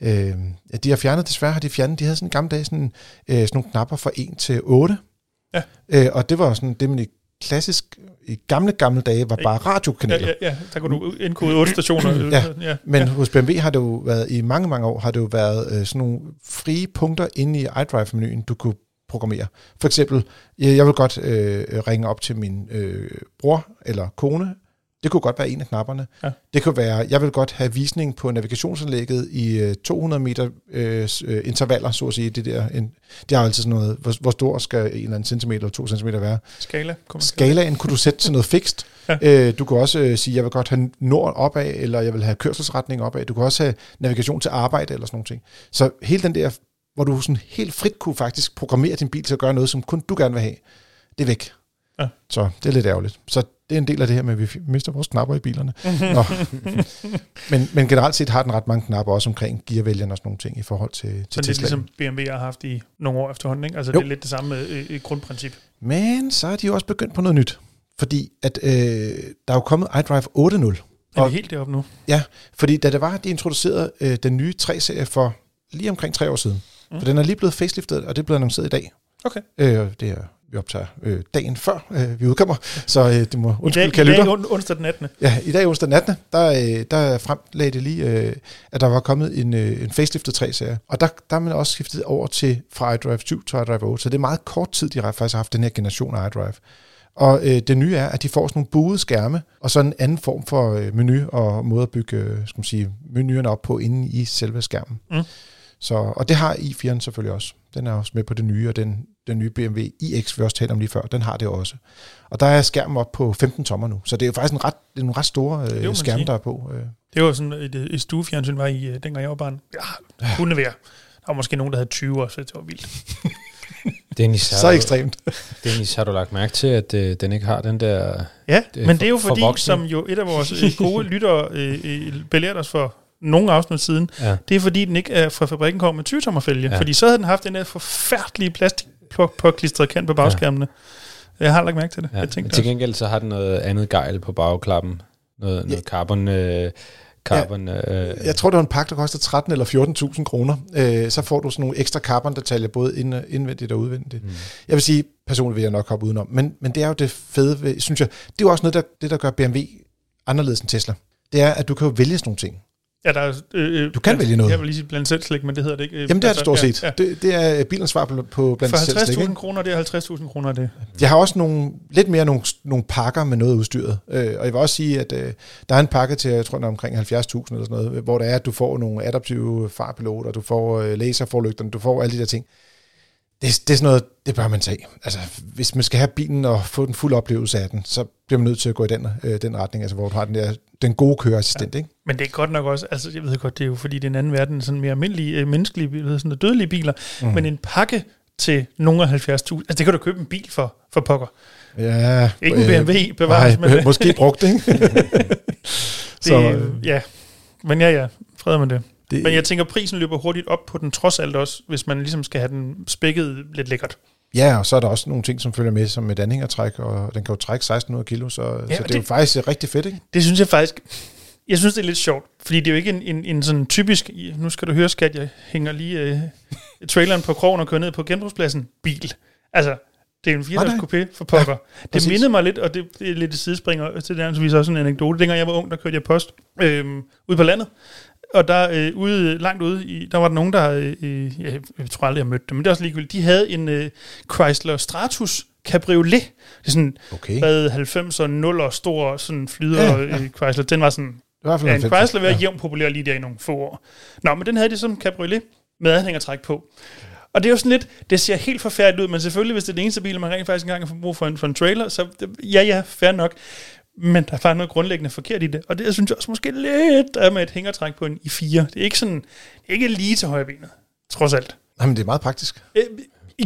øh, ja, de har fjernet, desværre har de fjernet, de havde sådan en gamle dag sådan, øh, sådan nogle knapper fra 1 til 8. Ja. Øh, og det var sådan det, man i klassisk, i gamle, gamle dage, var bare Ja, radiokanaler. ja, ja, der kunne du indkode otte stationer. Ja, ja, Men ja. hos BMW har det jo været, i mange, mange år, har det jo været øh, sådan nogle frie punkter inde i iDrive-menuen, du kunne programmere. For eksempel, jeg, jeg vil godt øh, ringe op til min øh, bror eller kone. Det kunne godt være en af knapperne. Ja. Det kunne være, jeg vil godt have visning på navigationsanlægget i øh, 200 meter øh, øh, intervaller, så at sige. Det, der, en, det jo altid sådan noget, hvor, hvor stor skal en eller anden centimeter eller to centimeter være. Skala. kunne Skalaen kunne du sætte til noget fikst. Ja. Øh, du kan også øh, sige, jeg vil godt have nord opad, eller jeg vil have kørselsretning opad. Du kan også have navigation til arbejde, eller sådan nogle ting. Så hele den der, hvor du sådan helt frit kunne faktisk programmere din bil til at gøre noget, som kun du gerne vil have, det er væk. Ja. Så det er lidt ærgerligt. Så det er en del af det her med, at vi mister vores knapper i bilerne. Nå. men, men generelt set har den ret mange knapper også omkring gearvælgerne og sådan nogle ting i forhold til, til Så det er ligesom BMW har haft i nogle år efterhånden, ikke? Altså Jo. det er lidt det samme øh, øh, grundprincip. Men så er de jo også begyndt på noget nyt. Fordi at, øh, der er jo kommet iDrive 8.0. Er vi helt deroppe nu? Ja, fordi da det var, at de introducerede øh, den nye 3-serie for lige omkring tre år siden. Mm. For den er lige blevet faceliftet, og det blevet annonceret i dag. Okay. Øh, det er, vi optager øh, dagen før øh, vi udkommer, så øh, det må undskylde, kan i dag lytte. on- onsdag den 18. Ja, i dag onsdag 18. Der, øh, der fremlagde det lige, øh, at der var kommet en, øh, en faceliftet 3-serie. Og der, der er man også skiftet over til fra iDrive 7 til iDrive 8. Så det er meget kort tid, de har faktisk haft den her generation af iDrive. Og øh, det nye er, at de får sådan nogle buede skærme, og så en anden form for øh, menu og måde at bygge øh, skal man sige, menuerne op på inde i selve skærmen. Mm. Så, og det har i4'eren selvfølgelig også. Den er også med på det nye, og den, den nye BMW iX, vi også talte om lige før, den har det også. Og der er skærmen op på 15 tommer nu, så det er jo faktisk en ret, nogle ret store må øh, man skærme, sige. der er på. Øh. Det var sådan et, et stuefjernsyn, var i, øh, dengang jeg var barn. Ja, kunne være. Der var måske nogen, der havde 20 år, så det var vildt. Dennis, har Så du- ekstremt. Dennis, har du lagt mærke til, at øh, den ikke har den der... Ja, Det er men det er jo for- fordi, som jo et af vores øh, gode lyttere øh, øh, belærte os for nogle afsnit siden, Ja. det er fordi, den ikke er fra fabrikken kommer med 20 tommer fælge. Ja. Ja. Fordi så havde den haft den der forfærdelige plastik på, på klistret kant på bagskærmene. Ja. Jeg har lagt mærke til det. Ja, Jeg men tænkte til gengæld så har den noget andet gejl på bagklappen. Noget, noget carbon... Øh, carbon øh, Jeg tror, det var en pakke, der koster 13 eller 14.000 kroner. Øh, så får du sådan nogle ekstra carbon-detaljer, både ind, indvendigt og udvendigt. Mm. Jeg vil sige, personligt vil jeg nok hoppe udenom. Men, men det er jo det fede, ved, synes jeg. Det er jo også noget, der, det, der gør BMW anderledes end Tesla. Det er, at du kan jo vælge sådan nogle ting. Ja, der er, øh, øh, Du kan ja, vælge noget. Jeg vil lige sige blandt selv slik, men det hedder det ikke. Øh, Jamen det er det stort set. Ja, Ja. Det, det er bilens svar på, på blandt selv slik, For ikke? 50.000 kroner, det er 50.000 kroner det. Jeg har også nogle, lidt mere nogle, nogle pakker med noget udstyret. Øh, og jeg vil også sige, at øh, der er en pakke til, jeg tror, den er omkring 70.000 eller sådan noget, hvor det er, at du får nogle adaptive farpiloter, du får øh, laserforlygterne, du får alle de der ting. Det, det er sådan noget, det bør man tage. Altså, hvis man skal have bilen og få den fulde oplevelse af den, så bliver man nødt til at gå i den, øh, den retning, altså hvor du har den, der, den gode køreassistent, ja. ikke? Men det er godt nok også, altså jeg ved godt, det er jo fordi, det er en anden verden, sådan mere almindelige, øh, menneskelige biler, sådan dødelige biler, mm. men en pakke til nogle af 70.000, altså det kan du købe en bil for, for pokker. Ja, Ikke en BMW, bevares, nej, men- måske brugt, ikke? Det, så, ja, men ja, ja, fred med det. det, Men jeg tænker, prisen løber hurtigt op på den trods alt også, hvis man ligesom skal have den spækket lidt lækkert. Ja, og så er der også nogle ting, som følger med, som et anhængertræk, og den kan jo trække 1600 kilo, så, ja, så det, og er jo det- faktisk rigtig fedt, ikke? Det synes jeg faktisk, jeg synes det er lidt sjovt, fordi det er jo ikke en, en, en sådan typisk, nu skal du høre skat, jeg hænger lige øh, traileren på krogen og kører ned på genbrugspladsen, bil. Altså, det er en 4 Nej, nej. coupé for pokker. Ja, det præcis. mindede mig lidt, og det, det er lidt et sidespringer til det viser også en anekdote. Dengang jeg var ung, der kørte jeg post øhm, ude på landet, og der øh, ude, langt ude, i, der var der nogen, der, øh, øh, jeg, jeg tror aldrig, jeg mødte dem, men det er også ligegyldigt, de havde en øh, Chrysler Stratus Cabriolet. Det er sådan, Okay. hvad 90'er, 0'er, stor sådan flyder Ja, ja, ja. ja. Chrysler. Den var sådan, Det i hvert fald ja, en 90. Chrysler var ja. jævnt populær lige der i nogle få år. Nå, men den havde de som cabriolet med anhængertræk på. Og det er jo sådan lidt, det ser helt forfærdeligt ud, men selvfølgelig, hvis det er den eneste bil, man rent faktisk engang har brug for en, for en trailer, så ja, ja, fair nok. Men der er faktisk noget grundlæggende forkert i det. Og det jeg synes jeg også måske lidt er med et hængertræk på en i 4. Det er ikke sådan, ikke lige til højrebenet, trods alt. Nej, men det er meget praktisk. Øh,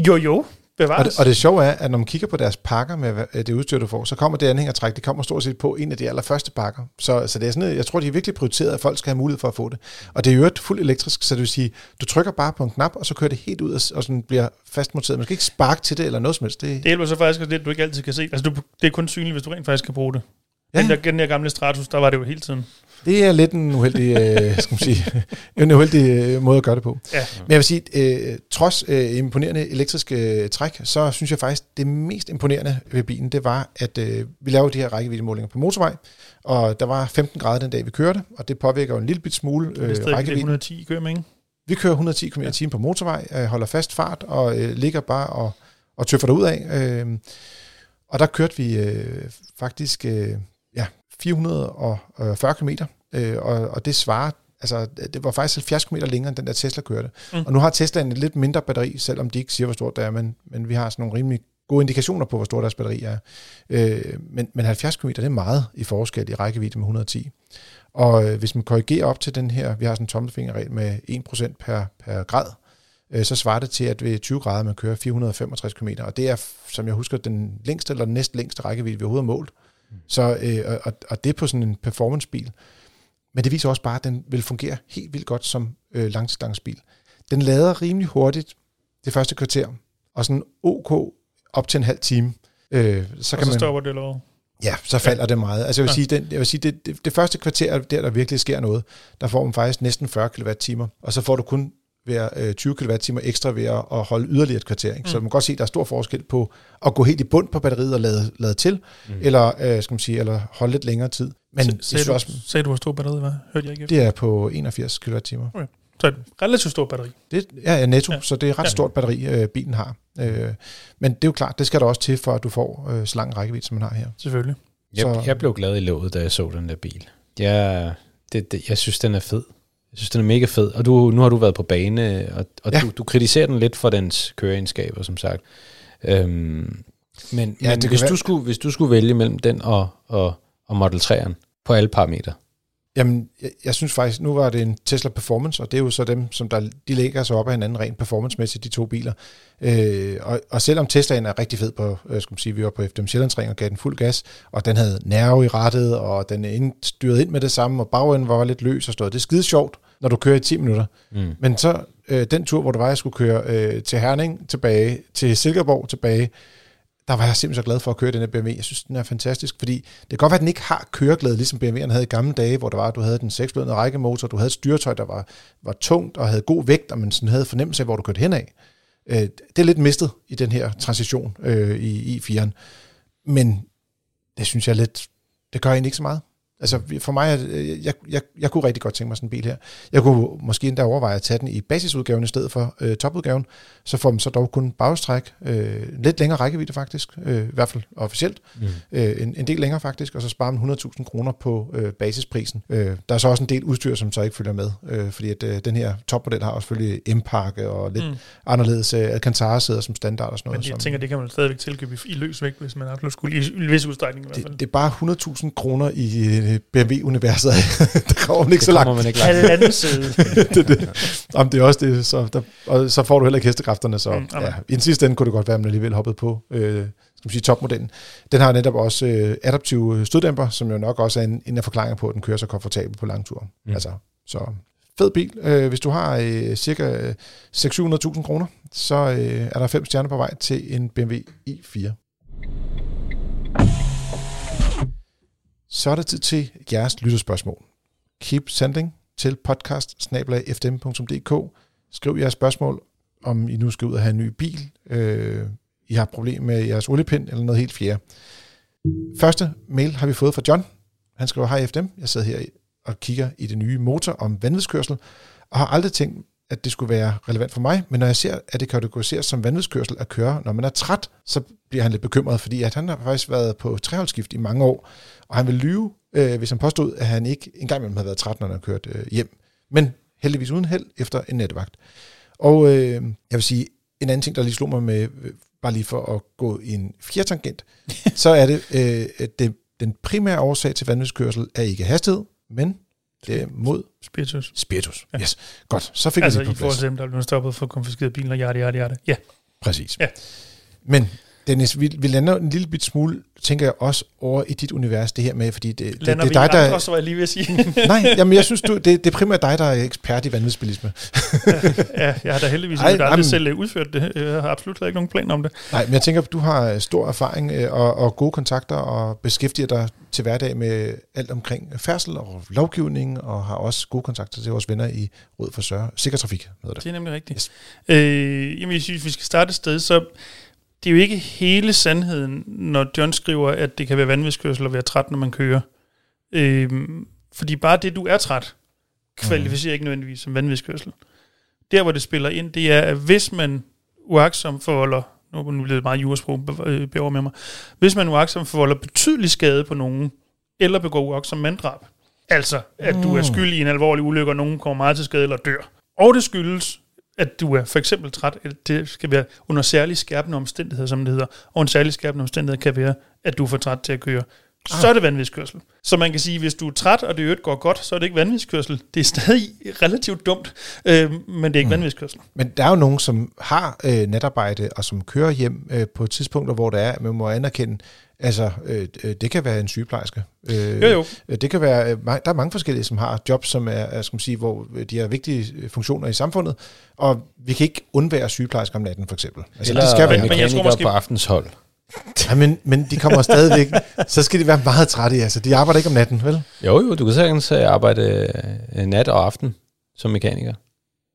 jo, jo, Og bevares. det, og det sjove er, at når man kigger på deres pakker med hvad- det udstyr, du får, så kommer det anhængertræk, det kommer stort set på en af de allerførste pakker. Så, så det er sådan, jeg tror, de er virkelig prioriteret, at folk skal have mulighed for at få det. Og det er jo fuldt elektrisk, så det vil sige, du trykker bare på en knap, og så kører det helt ud og, og sådan bliver fastmonteret. Man skal ikke sparke til det eller noget som helst. Det, Det hjælper så faktisk lidt, du ikke altid kan se. Altså, du, det er kun synligt, hvis du rent faktisk kan bruge det. Ja. Den, der, den der gamle Stratus, der var det jo hele tiden. Det er lidt en uheldig, øh, skal man sige, en uheldig øh, måde at gøre det på. Ja. Men jeg vil sige, øh, trods øh, imponerende elektriske øh, træk, så synes jeg faktisk, det mest imponerende ved bilen, det var, at øh, vi lavede de her rækkeviddemålinger på motorvej, og der var 15 grader den dag, vi kørte, og det påvirker jo en lille bit smule er øh, stadig det rækkevidden. 110 I kører med, ikke? Vi kører 110 km i timen på motorvej, øh, holder fast fart og øh, ligger bare og, og tøffer derud af. Øh, og der kørte vi øh, faktisk øh, 440 km, øh, og, og det svarer, altså det var faktisk 70 km længere, end den der Tesla kørte. Mm. Og nu har Tesla en lidt mindre batteri, selvom de ikke siger, hvor stort det er, men, men vi har sådan nogle rimelig gode indikationer på, hvor stort deres batteri er. Øh, men, men 70 km, det er meget i forskel i rækkevidde med 110. Og øh, hvis man korrigerer op til den her, vi har sådan en tommelfingerregel med 1% per, per grad, øh, så svarer det til, at ved 20 grader man kører 465 km, og det er, som jeg husker, den længste eller den næst længste rækkevidde, vi overhovedet har målt. Så, øh, og, og det er på sådan en performancebil. Men det viser også bare, at den vil fungere helt vildt godt som øh, langdistancebil. Den lader rimelig hurtigt det første kvarter, og sådan OK op til en halv time. Øh, så Så kan og så man, stopper det eller? Ja, så falder det meget. Altså jeg vil Ja. sige, den, jeg vil sige det, det, det første kvarter, der der virkelig sker noget, der får man faktisk næsten 40 kWh, og så får du kun øh, 20 kWh ekstra ved at, at holde yderligere et kvarter. Ikke? Mm. Så man kan godt se, at der er stor forskel på at gå helt i bund på batteriet og lade, lade til, mm. eller, øh, skal man sige, eller holde lidt længere tid. Men jeg sagde, du, også, sagde du, hvor stor batteriet var? Hørte jeg ikke efter? det er på 81 kWh. Så et relativt stort batteri. Det er ja, netto, ja. Ja. så det er et ret Ja. stort batteri, øh, bilen har. Øh, men det er jo klart, det skal der også til, for at du får øh, så lang rækkevidde, som man har her. Selvfølgelig. Jeg, Så- jeg blev glad i låget, da jeg så den der bil. Jeg, det, det, jeg synes, den er fed. Jeg synes, den er mega fed. Og du, nu har du været på bane, og, og Ja. du, du kritiserer den lidt for dens køreegenskaber, som sagt. Øhm, men Ja, men hvis, være- du skulle, hvis du skulle vælge mellem den og, og, og Model 3'eren på alle parametre, Jamen, jeg, jeg synes faktisk, nu var det en Tesla Performance, og det er jo så dem, som der, de lægger sig op af hinanden rent performancemæssigt, de to biler. Øh, og, og selvom Teslaen er rigtig fed på, jeg skal sige, vi var på FDM Sjællandsring og gav den fuld gas, og den havde nerve i rettet, og den styret ind med det samme, og bagenden var lidt løs og stod. Det er skide sjovt, når du kører i 10 minutter. Mm. Men så øh, den tur, hvor det var, jeg skulle køre øh, til Herning tilbage, til Silkeborg tilbage, der var jeg simpelthen så glad for at køre den her BMW. Jeg synes, den er fantastisk, fordi det kan godt være, at den ikke har køreglæde, ligesom BMW'erne havde i gamle dage, hvor der var, at du havde den seksblødende rækkemotor, du havde et styretøj, der var, var tungt og havde god vægt, og man sådan havde fornemmelse af, hvor du kørte hen af. Øh, det er lidt mistet i den her transition øh, i e i 4'eren. Men det synes jeg lidt, det gør egentlig ikke så meget. Altså for mig, jeg, jeg, jeg kunne rigtig godt tænke mig sådan en bil her. Jeg kunne måske endda overveje at tage den i basisudgaven i stedet for øh, topudgaven. Så får man så dog kun bagstræk. Øh, lidt længere rækkevidde faktisk, øh, i hvert fald officielt. Mm. Øh, en, en del længere faktisk, og så sparer man 100.000 kroner på øh, basisprisen. Øh, der er så også en del udstyr, som så ikke følger med, øh, fordi at øh, den her topmodel har også selvfølgelig M-pakke og lidt mm. anderledes øh, Alcantara-sæder som standard og sådan noget. Men jeg som, tænker, det kan man stadigvæk tilkøbe i, i løs vægt, hvis man absolut skulle, i, i vis udstrækning i hvert fald. Det, det er bare 100.000 kroner i øh, BMW-universet. der kommer man ikke Det så langt. man ikke langt. Halvanden side. det, er det. Om det er også det, så, der, og så får du heller ikke hestekræfterne, så Mm, amen. ja, i den sidste ende kunne det godt være, at man alligevel hoppede på øh, skal man sige, topmodellen. Den har netop også øh, adaptiv støddæmper, som jo nok også er en, en af forklaringer på, at den kører så komfortabelt på langtur. Mm. Mm. Altså, så fed bil. Øh, hvis du har øh, cirka 600-700.000 kroner, så øh, er der fem stjerner på vej til en BMW i4. Så er det tid til jeres lytterspørgsmål. Keep sending til podcast Skriv jeres spørgsmål, om I nu skal ud og have en ny bil, øh, I har problem med jeres oliepind eller noget helt fjerde. Første mail har vi fået fra John. Han skriver, hej FDM, jeg sidder her og kigger i det nye motor om vanvidskørsel, og har aldrig tænkt, at det skulle være relevant for mig, men når jeg ser, at det kategoriseres som vanvidskørsel at køre, når man er træt, så bliver han lidt bekymret, fordi at han har faktisk været på treholdsskift i mange år, og han vil lyve, øh, hvis han påstod, at han ikke engang imellem havde været træt, når han har kørt øh, hjem. Men heldigvis uden held efter en nattevagt. Og øh, jeg vil sige, en anden ting, der lige slog mig med, øh, bare lige for at gå i en fjertangent, så er det, øh, at det, den primære årsag til vanvidskørsel er ikke hastighed, men det er mod Spiritus. spiritus. Ja. Yes, godt. Så fik Altså jeg det i på forhold plads. til dem, der blev stoppet for konfiskeret biler, hjerte, hjerte, hjerte. Ja, Præcis. Ja. Men Dennis, vi, vi lander en lille bit smule, tænker jeg også, over i dit univers, det her med, fordi det, det, lander det, det er dig, der... også, var jeg lige ved at sige. Nej, jamen, jeg synes, du, det, det er primært dig, der er ekspert i vanvidsbilisme. ja, jeg har da heldigvis Ej, aldrig selv øh, udført det. Jeg har absolut ikke nogen plan om det. Nej, men jeg tænker, du har stor erfaring øh, og, og gode kontakter og beskæftiger dig til hverdag med alt omkring færdsel og lovgivning, og har også gode kontakter til vores venner i Råd for Sørge. Sikker Trafik hedder det. Det er nemlig rigtigt. Yes. Øh, jamen, jeg synes, vi skal starte et sted, så det er jo ikke hele sandheden, når John skriver, at det kan være vanvidskørsel at være træt, når man kører. Øh, fordi bare det, du er træt, kvalificerer mm. ikke nødvendigvis som vanvidskørsel. Der, hvor det spiller ind, det er, at hvis man uagtsom forvolder, nu nu bliver det meget jurasprog, øh, beover med mig, hvis man uagtsom forvolder betydelig skade på nogen, eller begår uagtsom manddrab, altså at du er Mm. skyldig i en alvorlig ulykke, og nogen kommer meget til skade eller dør, og det skyldes, at du er for eksempel træt, eller det skal være under særlig skærpende omstændigheder, som det hedder, og en særlig skærpende omstændighed kan være, at du er for træt til at køre. Så er det vanvidskørsel. Så man kan sige, hvis du er træt, og det øvrigt går godt, så er det ikke vanvidskørsel. Det er stadig relativt dumt, øh, men det er ikke mm. vanvidskørsel. Men der er jo nogen, som har øh, natarbejde, og som kører hjem øh, på tidspunkter, hvor der er, man må anerkende, altså, øh, øh, det kan være en sygeplejerske. Øh, Jo, jo. øh, Det kan være, øh, der er mange forskellige, som har jobs, som er, er, skal man sige, hvor de har vigtige funktioner i samfundet, og vi kan ikke undvære sygeplejersker om natten, for eksempel. Altså, Eller det skal være. men jeg tror måske- på aftenshold. Ja, men, men de kommer stadigvæk, så skal de være meget trætte, altså. De arbejder ikke om natten, vel? Jo, jo, du kan sagtens arbejde nat og aften som mekaniker.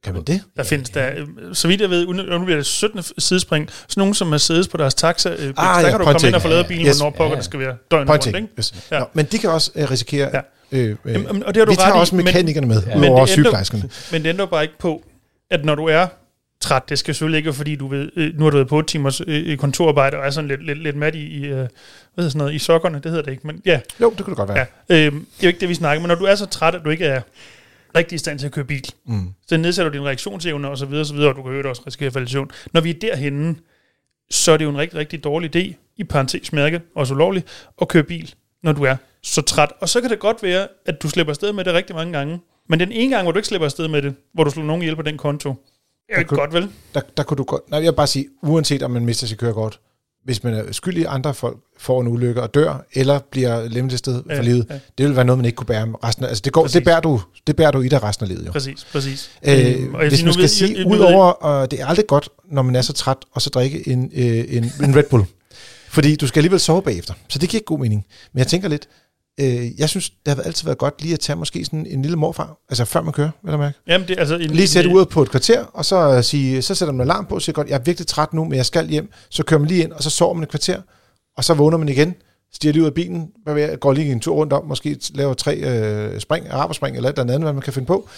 Kan man det? Der findes der, øh, så vidt jeg ved, nu bliver det 17. sidespring, sådan nogen, som er siddet på deres taxa, øh, ah, ja, der kan du komme ind og få lavet bilen, Yes. hvornår pokker Ja. det skal være døgnet rundt, ikke? Yes. Ja. Nå, men de kan også øh, risikere... Ja. Øh, øh, Jamen, og det har du vi tager ret i, også men- mekanikerne med, Ja. ja. Men udover det sygeplejerskerne. Men det ændrer bare ikke på, at når du er træt, det skal selvfølgelig ikke fordi du ved, øh, nu har du været på et timers øh, kontorarbejde, og er sådan lidt, lidt, lidt mat i, i, øh, hvad hedder sådan noget, i sokkerne, det hedder det ikke, men ja, Jo, det kunne det godt være. ja øh, det er jo ikke det, vi snakker, men når du er så træt, at du ikke er rigtig i stand til at køre bil, Mm. så nedsætter du din reaktionsevne og så videre, og så videre, og du kan jo også risikere at falde i søvn. Når vi er derhenne, så er det jo en rigtig, rigtig dårlig idé, i parentes mærke, også ulovligt, at køre bil, når du er så træt. Og så kan det godt være, at du slipper afsted med det rigtig mange gange. Men den ene gang, hvor du ikke slipper afsted med det, hvor du slår nogen ihjel på den konto, er det kunne- godt vel? Der, der kunne du godt... Nej, jeg vil bare sige, uanset om man mister sit kørekort, hvis man er skyldig, andre folk får en ulykke og dør, eller bliver lemlæstet for Ja, livet, ja. det vil være noget, man ikke kunne bære resten af... Altså, det, går, Præcis. det, bærer du, det bærer du i dig resten af livet, jo. Præcis, præcis. Øh, og jeg hvis man skal ved- sige, jeg- udover, og det er aldrig godt, når man er så træt, og så drikke en, øh, en, en Red Bull. Fordi du skal alligevel sove bagefter. Så det giver ikke god mening. Men jeg tænker lidt, øh, jeg synes, det har altid været godt lige at tage måske sådan en lille morfar, altså før man kører, vil jeg mærke. Jamen, det, altså, en, Lige sætte uret på et kvarter, og så, øh, sige, så sætter man alarm på, og siger godt, jeg er virkelig træt nu, men jeg skal hjem. Så kører man lige ind, og så sover man et kvarter, og så vågner man igen, stiger lige ud af bilen, går lige en tur rundt om, måske laver tre øh, spring, araberspring, eller et eller andet, hvad man kan finde på,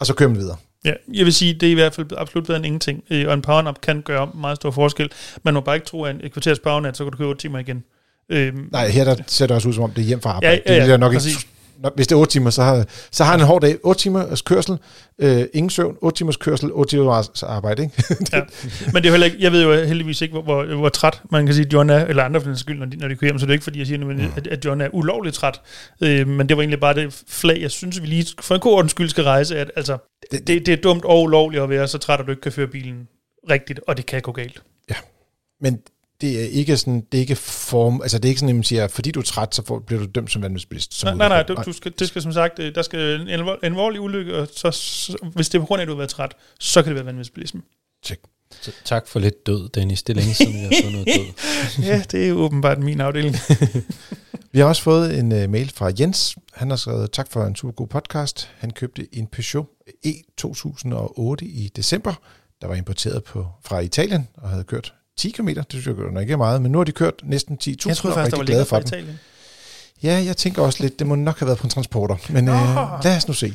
og så kører man videre. Ja, jeg vil sige, det er i hvert fald absolut bedre end ingenting. Øh, Og en powernap kan gøre meget stor forskel. Man må bare ikke tro, at en et kvarters powernap, så kan du køre 8 timer igen. Øhm, Nej, her der ser det også ud som om, det er hjem fra arbejde. Ja, ja, ja, det jeg nok præcis. ikke, hvis det er 8 timer, så har, så har han en hård dag. 8 timers kørsel, øh, ingen søvn, 8 timers kørsel, 8 timers arbejde. Ikke? ja. Men det er heller ikke, jeg ved jo heldigvis ikke, hvor, hvor, hvor træt man kan sige, at John er, eller andre for den skyld, når de, når de kører hjem, så det er ikke, fordi jeg siger, Mm. at, at John er ulovligt træt. Øh, men det var egentlig bare det flag, jeg synes, vi lige for en god ordens skyld skal rejse, at altså, det, det, det er dumt og ulovligt at være så træt, at du ikke kan føre bilen rigtigt, og det kan gå galt. Men det er ikke sådan, det er ikke form, altså det er ikke sådan, at man siger, fordi du er træt, så får, bliver du dømt som vanvidsbilist. som Nej, nej, nej, du, du skal, det skal som sagt, øh, der skal en, en alvorlig ulykke, og så, så, hvis det er på grund af, at du har været træt, så kan det være vanvidsbilisme. Check. Så tak for lidt død, Dennis. Det er længe siden, vi har fået noget død. ja, det er jo åbenbart min afdeling. Vi har også fået en uh, mail fra Jens. Han har skrevet, tak for en super god podcast. Han købte en Peugeot E2008 i december, der var importeret på, fra Italien og havde kørt 10 km. Det synes jeg nok ikke er meget, men nu har de kørt næsten 10.000 Jeg troede og er faktisk, der var rigtig glade for fra den. Italien. Ja, jeg tænker også lidt, det må nok have været på en transporter, men øh, Nå. lad os nu se.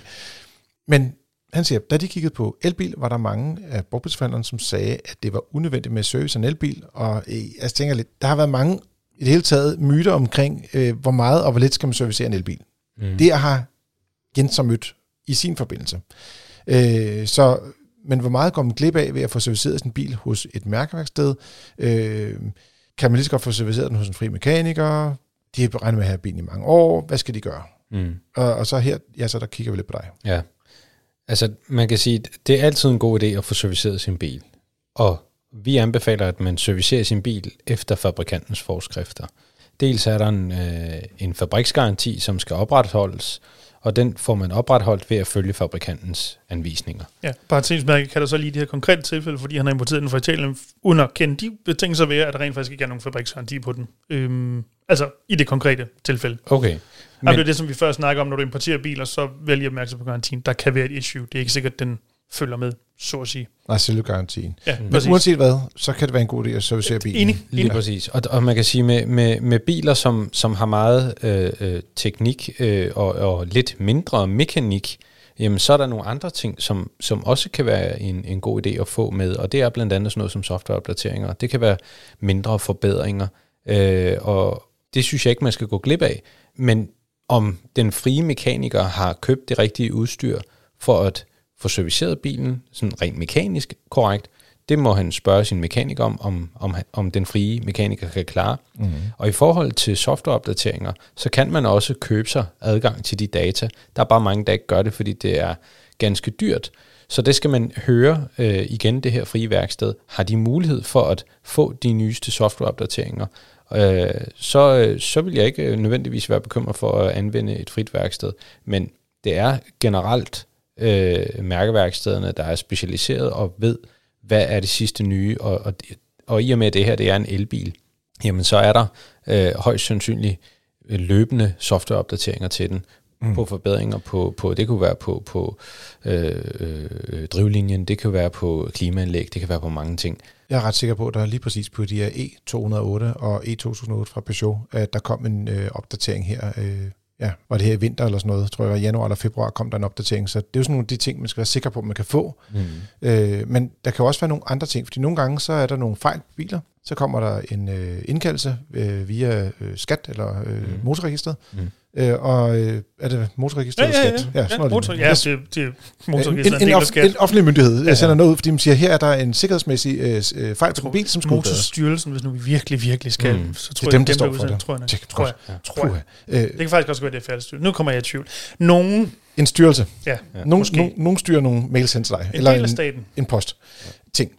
Men han siger, da de kiggede på elbil, var der mange af brugbilsforhandlerne, som sagde, at det var unødvendigt med at service en elbil, og øh, jeg tænker lidt, der har været mange i det hele taget myter omkring, øh, hvor meget og hvor lidt skal man servicere en elbil. Mm. Det har Jens så mødt i sin forbindelse. Øh, så, men hvor meget går man glip af ved at få serviceret sin bil hos et mærkeværksted? Øh, kan man lige så godt få serviceret den hos en fri mekaniker? De har regnet med at have bilen i mange år. Hvad skal de gøre? Mm. Og, og så her, ja, så der kigger vi lidt på dig. Ja. Altså, man kan sige, det er altid en god idé at få serviceret sin bil. Og vi anbefaler, at man servicerer sin bil efter fabrikantens forskrifter. Dels er der en, øh, en fabriksgaranti, som skal opretholdes, og den får man opretholdt ved at følge fabrikantens anvisninger. Ja, parentesmærke kan der så lige det her konkrete tilfælde, fordi han har importeret den fra Italien, uden at kende de betingelser ved, at der rent faktisk ikke er nogen fabriksgaranti på den. Øhm, altså i det konkrete tilfælde. Okay. Men, det er det, som vi før snakker om, når du importerer biler, så vælger opmærksom på garantien. Der kan være et issue. Det er ikke sikkert, at den følger med, så at sige. Nej, selve garantien. Ja, Men præcis. uanset hvad, så kan det være en god idé at servicere bilen. Enig. Lige præcis. Og, og man kan sige, med, med, med biler, som, som har meget øh, øh, teknik øh, og, og lidt mindre mekanik, jamen så er der nogle andre ting, som, som også kan være en, en god idé at få med, og det er blandt andet sådan noget som softwareopdateringer. Det kan være mindre forbedringer, øh, og det synes jeg ikke, man skal gå glip af. Men om den frie mekaniker har købt det rigtige udstyr for at få serviceret bilen, sådan rent mekanisk korrekt, det må han spørge sin mekaniker om, om, om, om den frie mekaniker kan klare. Mm. Og i forhold til softwareopdateringer, så kan man også købe sig adgang til de data. Der er bare mange, der ikke gør det, fordi det er ganske dyrt. Så det skal man høre øh, igen, det her frie værksted. Har de mulighed for at få de nyeste softwareopdateringer? Øh, så, øh, så vil jeg ikke nødvendigvis være bekymret for at anvende et frit værksted. Men det er generelt øh, mærkeværkstederne, der er specialiseret og ved, hvad er det sidste nye, og, og, og i og med, at det her det er en elbil, jamen så er der øh, højst sandsynligt løbende softwareopdateringer til den, mm. på forbedringer på, på, det kunne være på, på øh, øh, drivlinjen, det kan være på klimaanlæg, det kan være på mange ting. Jeg er ret sikker på, at der er lige præcis på de her E208 og E2008 fra Peugeot, at der kom en øh, opdatering her. Øh, ja, var det her i vinter eller sådan noget, tror jeg, var i januar eller februar kom der en opdatering. Så det er jo sådan nogle af de ting, man skal være sikker på, at man kan få. Mm. Øh, men der kan også være nogle andre ting, fordi nogle gange så er der nogle fejl på biler, så kommer der en øh, indkaldelse øh, via øh, skat eller øh, mm. motorregistret. Mm. Øh, og øh, er det motorregistret Ja, ja, eller skat? ja. ja, motor, ja Yes. det, det er En, en, en, en, off, en offentlig myndighed ja, Ja. sender noget ud, fordi de siger, her er der en sikkerhedsmæssig øh, øh, fejl på bil, som bedres. Motorstyrelsen, hvis nu vi virkelig, virkelig skal, Mm. så Det tror er jeg, dem, der står for det. Tror jeg. Tjek, tror jeg. Ja. Tror jeg. Øh, Det kan faktisk også være, det er færdigstyret. Nu kommer jeg i tvivl. Nogen, en styrelse. ja, Ja. Nogen, måske. nogen, nogen styrer nogle mails hen til dig. en eller del af en, staten. en post. Ting.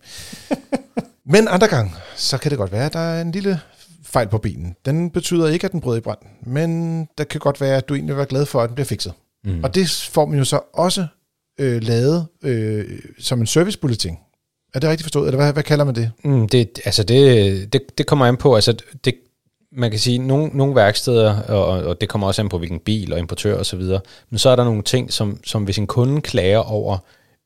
Men andre gange, så kan det godt være, at der er en lille fejl på bilen. Den betyder ikke, at den bryder i brand, men det kan godt være, at du egentlig være glad for, at den bliver fikset. Mm. Og det får man jo så også øh, lavet øh, som en servicebulletin. Er det rigtigt forstået, eller hvad, hvad kalder man det? Mm, det, altså det, det, det kommer an på, altså det, man kan sige, nogle, nogle værksteder, og, og det kommer også an på, hvilken bil og importør og så videre, men så er der nogle ting, som, som hvis en kunde klager over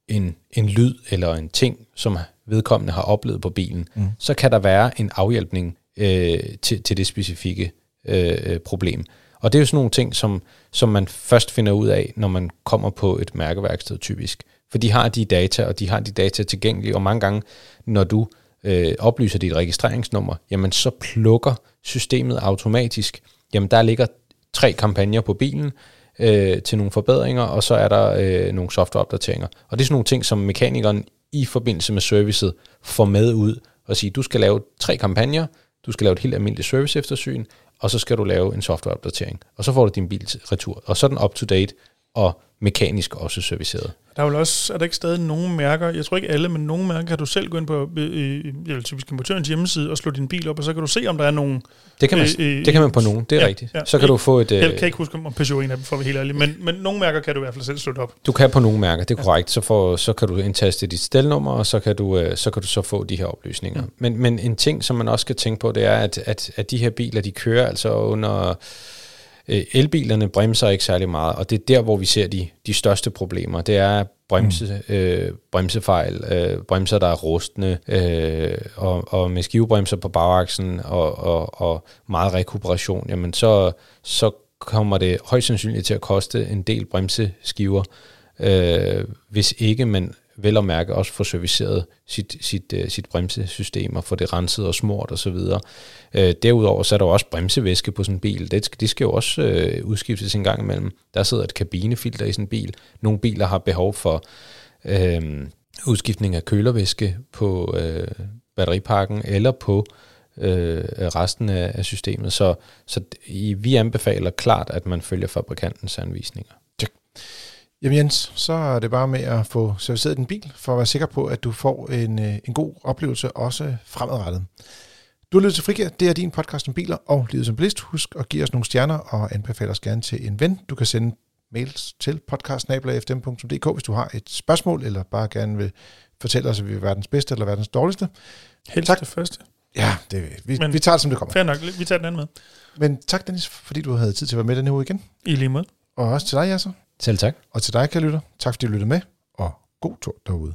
en, en lyd eller en ting, som vedkommende har oplevet på bilen, mm. så kan der være en afhjælpning øh, til, til det specifikke øh, problem. Og det er jo sådan nogle ting, som, som man først finder ud af, når man kommer på et mærkeværksted typisk. For de har de data, og de har de data tilgængelige, og mange gange, når du øh, oplyser dit registreringsnummer, jamen så plukker systemet automatisk. Jamen der ligger tre kampagner på bilen øh, til nogle forbedringer, og så er der øh, nogle softwareopdateringer. Og det er sådan nogle ting, som mekanikeren i forbindelse med servicet får med ud og sige, du skal lave tre kampagner, du skal lave et helt almindeligt service eftersyn, og så skal du lave en softwareopdatering. Og så får du din bil retur. Og så er den up to date og mekanisk også serviceret. Der er vel også, er der ikke stadig nogen mærker, jeg tror ikke alle, men nogle mærker, kan du selv gå ind på, øh, eller typisk importørens hjemmeside, og slå din bil op, og så kan du se, om der er nogen... Det kan man, Øh, øh, det kan man på nogen, det er ja, rigtigt. ja. Så kan du få et... Jeg Øh, kan ikke huske, om Peugeot er en af dem, for at være helt ærlig, men, men nogle mærker kan du i hvert fald selv slå op. Du kan på nogle mærker, det er korrekt. Så, får, så kan du indtaste dit stelnummer, og så kan du, øh, så kan du så få de her oplysninger. Mm. Men, men en ting, som man også skal tænke på, det er, at, at, at de her biler, de kører altså under... Øh, elbilerne bremser ikke særlig meget, og det er der, hvor vi ser de, de største problemer. Det er bremse, mm. øh, bremsefejl, øh, bremser, der er rustne, øh, og, og med skivebremser på bagaksen og, og, og meget rekuperation, jamen så, så kommer det højst sandsynligt til at koste en del bremseskiver, øh, hvis ikke man vel at mærke også få serviceret sit, sit, uh, sit bremsesystem og få det renset og smurt og så videre. Uh, derudover så er der jo også bremsevæske på sådan en bil. Det, skal- det skal jo også uh, udskiftes en gang imellem. Der sidder et kabinefilter i sådan en bil. Nogle biler har behov for uh, udskiftning af kølervæske på uh, batteripakken eller på øh, resten af, af systemet. Så, så i, vi anbefaler klart, at man følger fabrikantens anvisninger. Jamen Jens, så er det bare med at få serviceret din bil, for at være sikker på, at du får en, øh, en god oplevelse også fremadrettet. Du har lyttet til Frigir, det er din podcast om biler og livet som bilist. Husk at give os nogle stjerner og anbefale os gerne til en ven. Du kan sende mails til podcast.fm.dk, hvis du har et spørgsmål, eller bare gerne vil fortælle os, at vi er verdens bedste eller verdens dårligste. Helst Tak. det første. Ja, det, vi, Men- vi tager det, som det kommer. Fair nok, vi tager den anden med. Men tak, Dennis, fordi du havde tid til at være med denne uge igen. I lige måde. Og også til dig, Jasser. Selv tak. Og til dig, kan lytter. Tak fordi du lyttede med, og god tur derude.